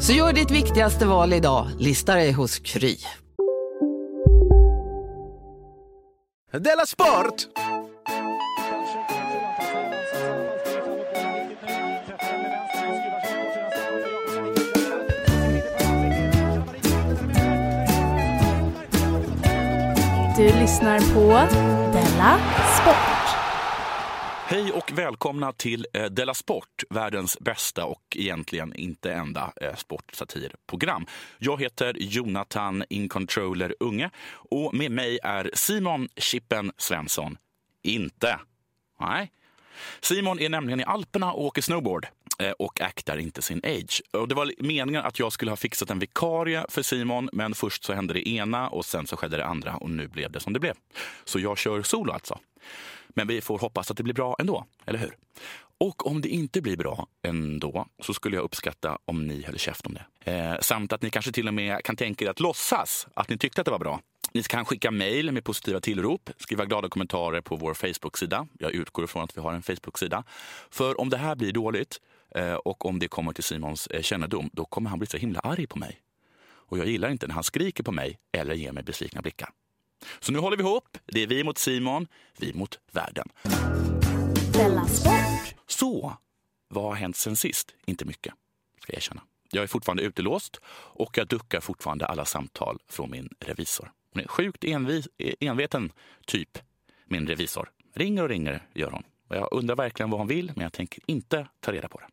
Så gör ditt viktigaste val idag, lista dig hos Kry. Della Sport! Du lyssnar på Della Sport. Och välkomna till eh, Della Sport, världens bästa och egentligen inte enda eh, sportsatirprogram. Jag heter Jonathan Incontroller Unge och med mig är Simon Chippen Svensson. Inte. Nej. Simon är nämligen i Alperna och åker snowboard Eh, och aktar inte sin age. Och det var meningen att jag skulle ha fixat en vikarie för Simon, men först så hände det ena och sen så skedde det andra och nu blev det som det blev. Så jag kör solo alltså. Men vi får hoppas att det blir bra ändå, eller hur? Och om det inte blir bra ändå så skulle jag uppskatta om ni höll käft om det. Eh, samt att ni kanske till och med kan tänka er att låtsas att ni tyckte att det var bra. Ni kan skicka mejl med positiva tillrop, skriva glada kommentarer på vår Facebook-sida. Jag utgår ifrån att vi har en Facebook-sida. För om det här blir dåligt eh, och om det kommer till Simons eh, kännedom, då kommer han bli så himla arg på mig. Och jag gillar inte när han skriker på mig eller ger mig besvikna blickar. Så nu håller vi ihop. Det är vi mot Simon, vi mot världen. Så, vad har hänt sen sist? Inte mycket, ska jag erkänna. Jag är fortfarande utelåst och jag duckar fortfarande alla samtal från min revisor. Hon är sjukt envis, enveten typ, min revisor. Ringer och ringer gör hon. Och jag undrar verkligen vad hon vill, men jag tänker inte ta reda på det.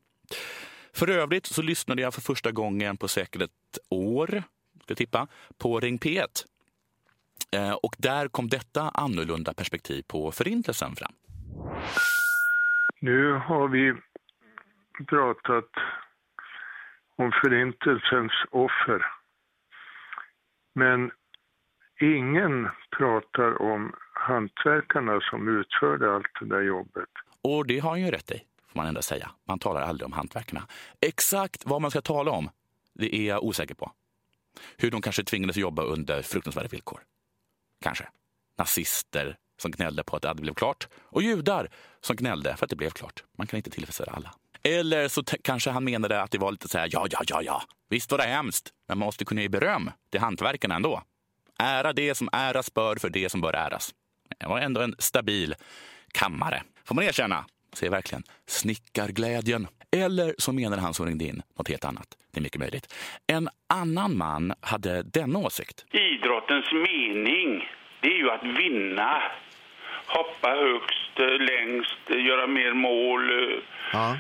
För övrigt så lyssnade jag för första gången på säkert ett år, ska jag tippa, på Ring P1. Eh, Och där kom detta annorlunda perspektiv på förintelsen fram. Nu har vi pratat om förintelsens offer. Men ingen pratar om hantverkarna som utförde allt det där jobbet. Och det har han ju rätt i, får man ändå säga. Man talar aldrig om hantverkarna. Exakt vad man ska tala om, det är jag osäker på. Hur de kanske tvingades jobba under fruktansvärda villkor. Kanske. Nazister som gnällde på att det aldrig blev klart. Och judar som gnällde för att det blev klart. Man kan inte tillfredsställa alla. Eller så kanske han menade att det var lite så här, ja, ja, ja, ja. Visst var det hemskt, men man måste kunna ge beröm till hantverkarna ändå. Ära det som äras bör för det som bör äras. Det var ändå en stabil kammare. Får man erkänna. Ser verkligen snickarglädjen. Eller så menade han som ringde in något helt annat. Det är mycket möjligt. En annan man hade denna åsikt. Idrottens mening, det är ju att vinna. Hoppa högst, längst, göra mer mål. Ja,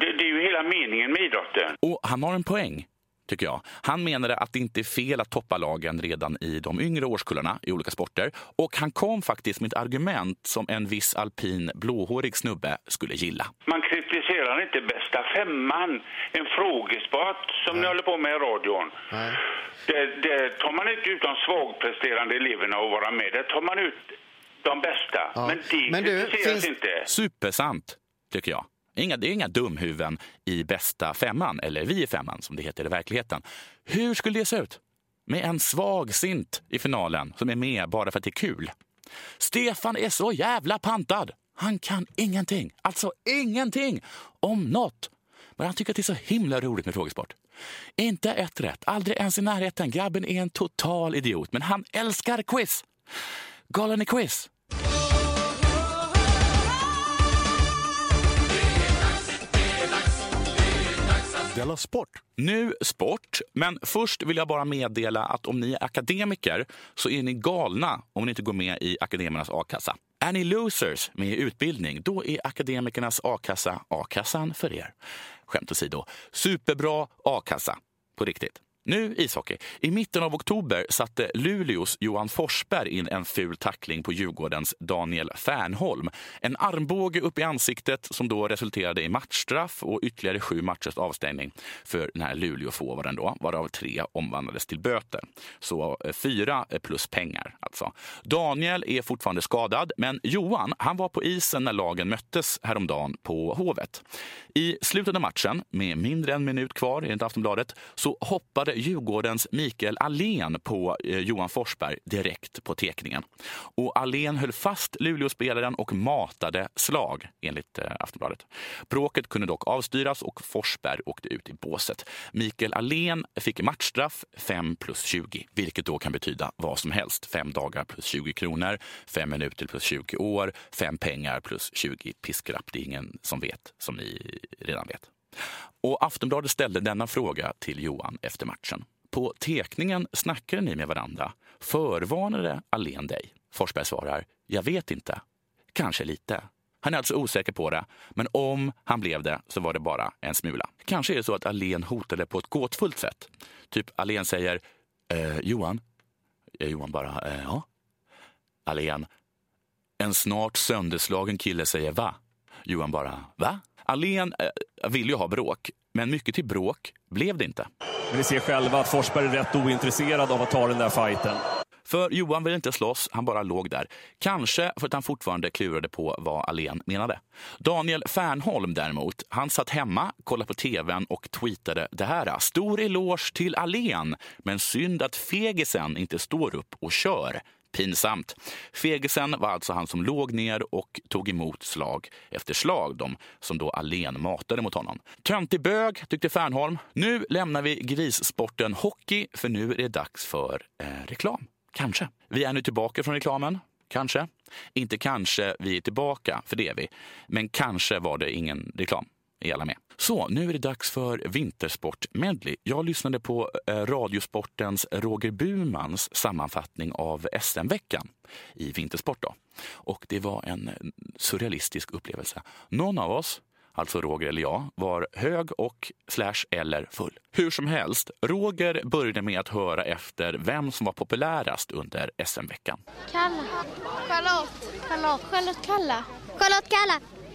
det, det är ju hela meningen med idrotten. Och han har en poäng, tycker jag. Han menade att det inte är fel att toppa lagen redan i de yngre årskullarna i olika sporter. Och han kom faktiskt med ett argument som en viss alpin blåhårig snubbe skulle gilla. Man kritiserar inte bästa femman, en frågesport som ni håller på med i radion. Nej. Där, där tar man inte ut de svagpresterande eleverna och vara med. Där tar man ut de bästa. Ja. Men det Men du, kritiseras finns- inte. Supersant, tycker jag. Inga, det är inga dumhuvuden i bästa femman, eller vi i femman som det heter i verkligheten. Hur skulle det se ut? Med en svagsint i finalen som är med bara för att det är kul. Stefan är så jävla pantad. Han kan ingenting, alltså ingenting om något. Men han tycker att det är så himla roligt med frågesport. Inte ett rätt, aldrig ens i närheten. Grabben är en total idiot, men han älskar quiz. Galen i quiz. Della Sport! Nu sport, men först vill jag bara meddela att om ni är akademiker så är ni galna om ni inte går med i Akademikernas a-kassa. Är ni losers med utbildning, då är Akademikernas a-kassa a-kassan för er. Skämt åsido, superbra a-kassa. På riktigt. Nu ishockey. I mitten av oktober satte Luleås Johan Forsberg in en ful tackling på Djurgårdens Daniel Fernholm. En armbåge upp i ansiktet som då resulterade i matchstraff och ytterligare sju matchers avstängning för den här Luleåforwarden då, varav tre omvandlades till böter. Så eh, fyra eh, plus pengar alltså. Daniel är fortfarande skadad, men Johan han var på isen när lagen möttes häromdagen på Hovet. I slutet av matchen, med mindre än en minut kvar enligt Aftonbladet, så hoppade Djurgårdens Mikael Allén på eh, Johan Forsberg direkt på tekningen. Och Allén höll fast Luleåspelaren och matade slag, enligt eh, Aftonbladet. Bråket kunde dock avstyras och Forsberg åkte ut i båset. Mikael Allén fick matchstraff 5 plus 20, vilket då kan betyda vad som helst. Fem dagar plus 20 kronor, fem minuter plus 20 år, fem pengar plus 20 piskrapp. Det är ingen som vet, som ni redan vet. Och Aftonbladet ställde denna fråga till Johan efter matchen. På tekningen snackade ni med varandra. Förvarnade Allén dig? Forsberg svarar, jag vet inte. Kanske lite. Han är alltså osäker på det, men om han blev det så var det bara en smula. Kanske är det så att Allén hotade på ett gåtfullt sätt. Typ Allén säger, eh, Johan? Johan bara, eh, ja. Allén, en snart sönderslagen kille säger va? Johan bara, va? Allén eh, vill ju ha bråk, men mycket till bråk blev det inte. Men vi ser själva att Forsberg är rätt ointresserad av att ta den där fighten. För Johan ville inte slåss, han bara låg där. Kanske för att han fortfarande klurade på vad Allén menade. Daniel Fernholm däremot, han satt hemma, kollade på tvn och tweetade det här. Stor eloge till Allén, men synd att fegisen inte står upp och kör. Pinsamt. Fegisen var alltså han som låg ner och tog emot slag efter slag, de som då Allén matade mot honom. Töntig bög, tyckte Fernholm. Nu lämnar vi grissporten hockey, för nu är det dags för eh, reklam. Kanske. Vi är nu tillbaka från reklamen. Kanske. Inte kanske vi är tillbaka, för det är vi. Men kanske var det ingen reklam. Är alla med? Så, nu är det dags för Vintersport Medley. Jag lyssnade på eh, Radiosportens Roger Bumans sammanfattning av SM-veckan i Vintersport. Då. Och det var en surrealistisk upplevelse. Någon av oss alltså Roger eller jag, var hög och slash eller full. Hur som helst, Roger började med att höra efter vem som var populärast under SM-veckan. Kalla. Charlotte. Charlotte. Charlotte Kalla. Charlotte Kalla.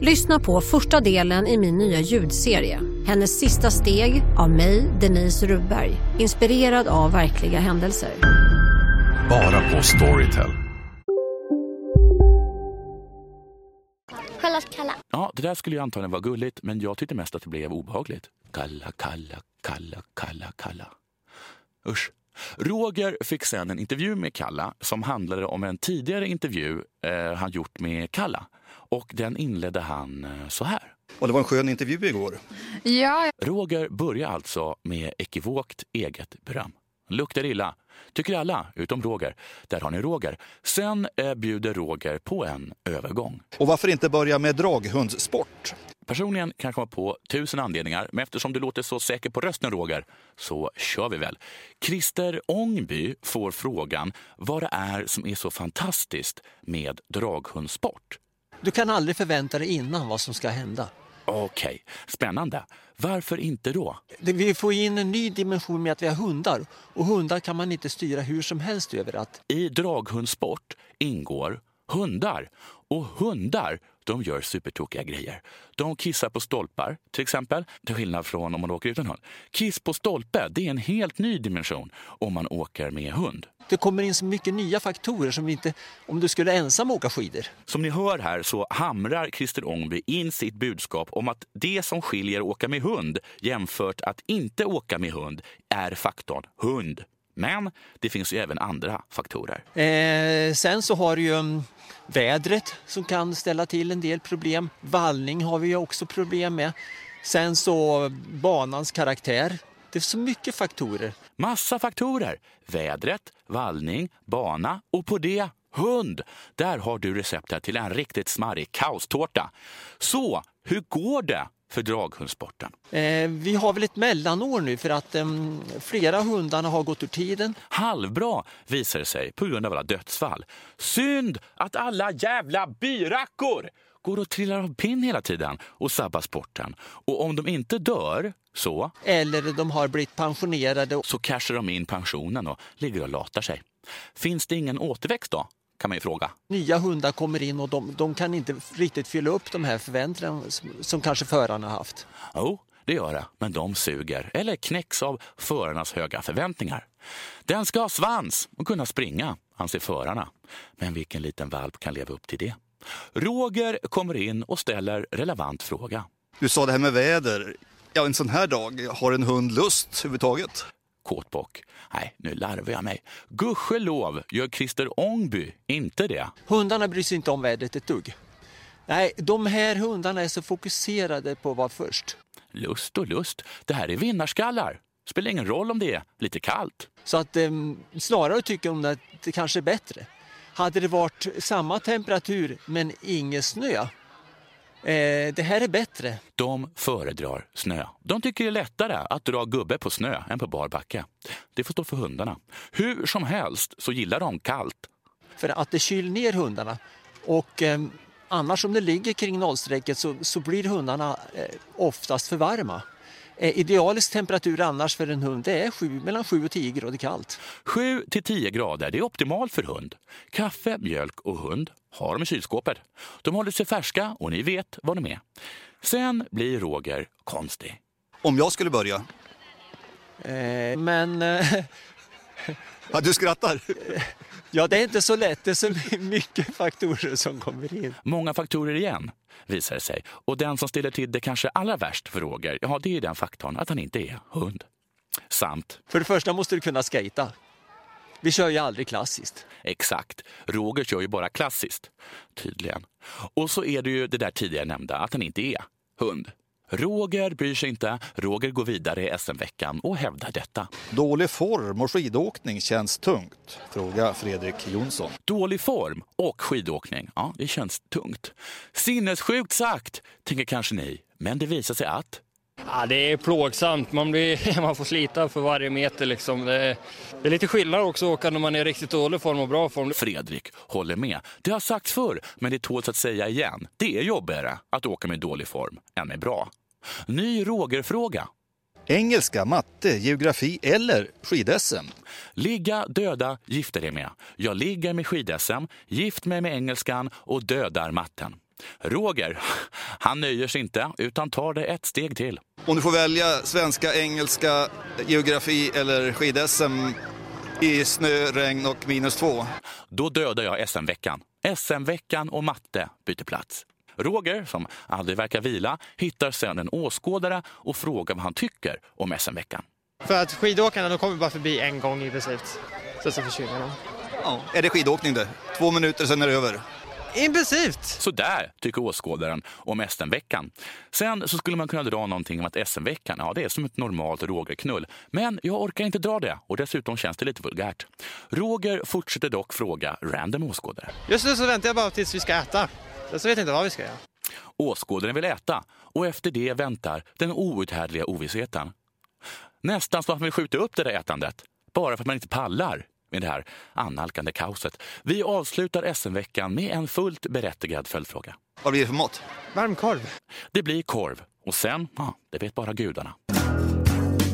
Lyssna på första delen i min nya ljudserie. Hennes sista steg av mig, Denise Rubberg. Inspirerad av verkliga händelser. Bara på Storytel. Charlotte Kalla. Ja, det där skulle ju antagligen vara gulligt, men jag tyckte mest att det blev obehagligt. Kalla, kalla, kalla, kalla, kalla. Usch. Roger fick sen en intervju med Kalla som handlade om en tidigare intervju eh, han gjort med Kalla. Och den inledde han eh, så här. Och det var en skön intervju igår. Ja. Roger börjar alltså med ekivokt eget beröm. Luktar illa, tycker alla, utom Roger. Där har ni Roger. Sen eh, bjuder Roger på en övergång. Och varför inte börja med draghundssport? Personligen kan jag komma på tusen anledningar, men eftersom du låter så säker på rösten Roger, så kör vi väl. Christer Ångby får frågan vad det är som är så fantastiskt med draghundssport. Du kan aldrig förvänta dig innan vad som ska hända. Okej, spännande. Varför inte då? Vi får in en ny dimension med att vi har hundar. Och hundar kan man inte styra hur som helst överallt. I draghundsport ingår hundar. Och hundar, de gör supertokiga grejer. De kissar på stolpar, till exempel. Till skillnad från om man åker utan hund. Kiss på stolpe, det är en helt ny dimension om man åker med hund. Det kommer in så mycket nya faktorer som inte, om du skulle ensam åka skidor. Som ni hör här så hamrar Christer Ångby in sitt budskap om att det som skiljer åka med hund jämfört att inte åka med hund är faktorn hund. Men det finns ju även andra faktorer. Eh, sen så har du ju mm, vädret som kan ställa till en del problem. Vallning har vi ju också problem med. Sen så banans karaktär. Det är så mycket faktorer. Massa faktorer. Vädret, vallning, bana och på det hund. Där har du receptet till en riktigt smarrig kaostårta. Så, hur går det för draghundsporten? Eh, vi har väl ett mellanår nu för att em, flera hundarna har gått ur tiden. Halvbra visar det sig på grund av alla dödsfall. Synd att alla jävla byrackor går och trillar av pinn hela tiden och sabbar sporten. Och om de inte dör så... Eller de har blivit pensionerade. Så cashar de in pensionen och ligger och latar sig. Finns det ingen återväxt då? Kan man ju fråga. Nya hundar kommer in och de, de kan inte riktigt fylla upp de här förväntningarna som, som kanske förarna har haft. Jo, det gör det. Men de suger, eller knäcks av förarnas höga förväntningar. Den ska ha svans och kunna springa, anser förarna. Men vilken liten valp kan leva upp till det? Roger kommer in och ställer relevant fråga. Du sa det här med väder. Ja, en sån här dag, har en hund lust överhuvudtaget? Kåtbock. Nej, nu larvar jag mig. Gudskelov gör Christer Ångby inte det. Hundarna bryr sig inte om vädret ett dugg. Nej, de här hundarna är så fokuserade på att vara först. Lust och lust. Det här är vinnarskallar. Spelar ingen roll om det är lite kallt. Så att eh, snarare tycker de att det kanske är bättre. Hade det varit samma temperatur men ingen snö, eh, det här är bättre. De föredrar snö. De tycker det är lättare att dra gubbe på snö än på bar backe. Det får stå för hundarna. Hur som helst så gillar de kallt. För att det kyler ner hundarna. Och eh, annars om det ligger kring nollstrecket så, så blir hundarna eh, oftast för varma. Eh, idealisk temperatur annars för en hund det är sju, mellan 7 och 10 grader kallt. 7 till 10 grader det är optimalt för hund. Kaffe, mjölk och hund har de i kylskåpet. De håller sig färska och ni vet vad de är. Sen blir Roger konstig. Om jag skulle börja? Eh, men... Eh, ja, du skrattar. Ja, det är inte så lätt. Det är så mycket faktorer som kommer in. Många faktorer igen, visar det sig. Och den som ställer till det kanske allra värst för Roger, ja det är den faktorn att han inte är hund. Samt. För det första måste du kunna skata. Vi kör ju aldrig klassiskt. Exakt. Roger kör ju bara klassiskt. Tydligen. Och så är det ju det där tidigare nämnda, att han inte är hund. Roger bryr sig inte. Roger går vidare i SM-veckan och hävdar detta. Dålig form och skidåkning känns tungt? Fråga Fredrik Jonsson. Dålig form och skidåkning, ja det känns tungt. Sinnessjukt sagt, tänker kanske ni. Men det visar sig att Ja, det är plågsamt. Man, blir, man får slita för varje meter. Liksom. Det, är, det är lite skillnad också att åka när man är riktigt dålig form och bra form. Fredrik håller med. Det har sagts förr, men det tåls att säga igen. Det är jobbigare att åka med dålig form än med bra. Ny Roger-fråga. Engelska, matte, geografi eller skid-SM? Ligga, döda, gifta dig med. Jag ligger med skid-SM, gift mig med engelskan och dödar matten. Roger, han nöjer sig inte utan tar det ett steg till. Om du får välja svenska, engelska, geografi eller skid-SM i snö, regn och minus två? Då dödar jag SM-veckan. SM-veckan och matte byter plats. Roger, som aldrig verkar vila, hittar sedan en åskådare och frågar vad han tycker om SM-veckan. För att skidåkarna de kommer bara förbi en gång i princip. Sen så försvinner de. Ja, är det skidåkning det? Två minuter sen är det över. Impulsivt! Så där tycker åskådaren om SM-veckan. Sen så skulle man kunna dra någonting om att SM-veckan, ja det är som ett normalt Roger-knull. Men jag orkar inte dra det och dessutom känns det lite vulgärt. Roger fortsätter dock fråga random åskådare. Just nu så väntar jag bara tills vi ska äta. Sen så vet jag inte vad vi ska göra. Åskådaren vill äta och efter det väntar den outhärdliga ovissheten. Nästan så att man vill skjuta upp det där ätandet, bara för att man inte pallar. Med det här annalkande kaoset. Vi avslutar SM-veckan med en fullt berättigad följdfråga. Vad blir det för mått? Varmkorv. Det blir korv. Och sen, ja, det vet bara gudarna.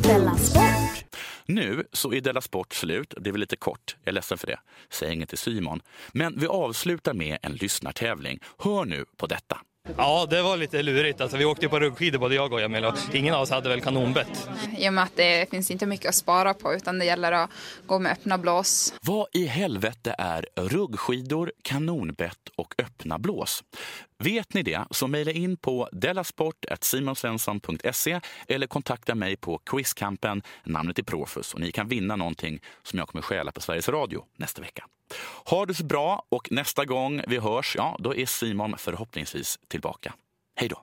Della Sport. Nu så är Della Sport slut. Det är väl lite kort. Jag är ledsen för det. Säg inget till Simon. Men vi avslutar med en lyssnartävling. Hör nu på detta. Ja, det var lite lurigt. Alltså, vi åkte på ruggskidor både jag och Emil och ingen av oss hade väl kanonbett. I och med att det finns inte mycket att spara på utan det gäller att gå med öppna blås. Vad i helvete är ruggskidor, kanonbett och öppna blås? Vet ni det så mejla in på delasport.simonsvensson.se eller kontakta mig på Quizkampen. Namnet är Profus och ni kan vinna någonting som jag kommer stjäla på Sveriges Radio nästa vecka. Ha det så bra och nästa gång vi hörs, ja, då är Simon förhoppningsvis tillbaka. Hej då!